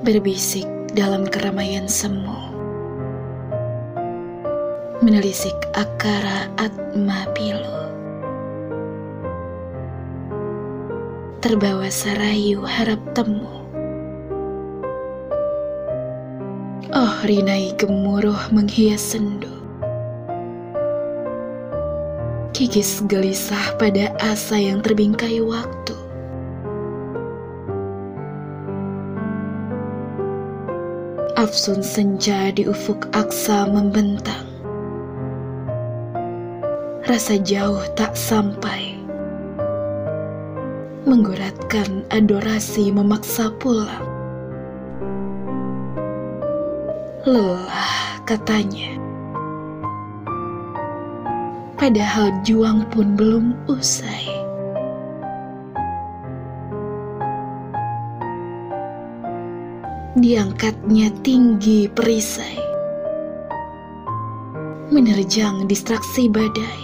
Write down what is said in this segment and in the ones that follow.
berbisik dalam keramaian semu, menelisik akara atma pilu, terbawa sarayu harap temu. Oh rinai gemuruh menghias sendu, kikis gelisah pada asa yang terbingkai waktu. Afsun senja di ufuk aksa membentang. Rasa jauh tak sampai. Mengguratkan adorasi memaksa pulang. Lelah katanya. Padahal juang pun belum usai. Diangkatnya tinggi perisai, menerjang distraksi badai,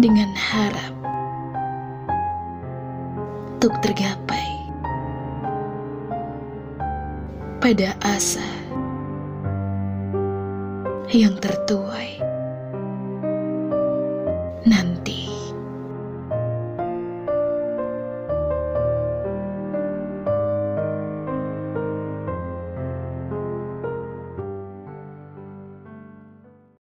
dengan harap untuk tergapai pada asa yang tertuai.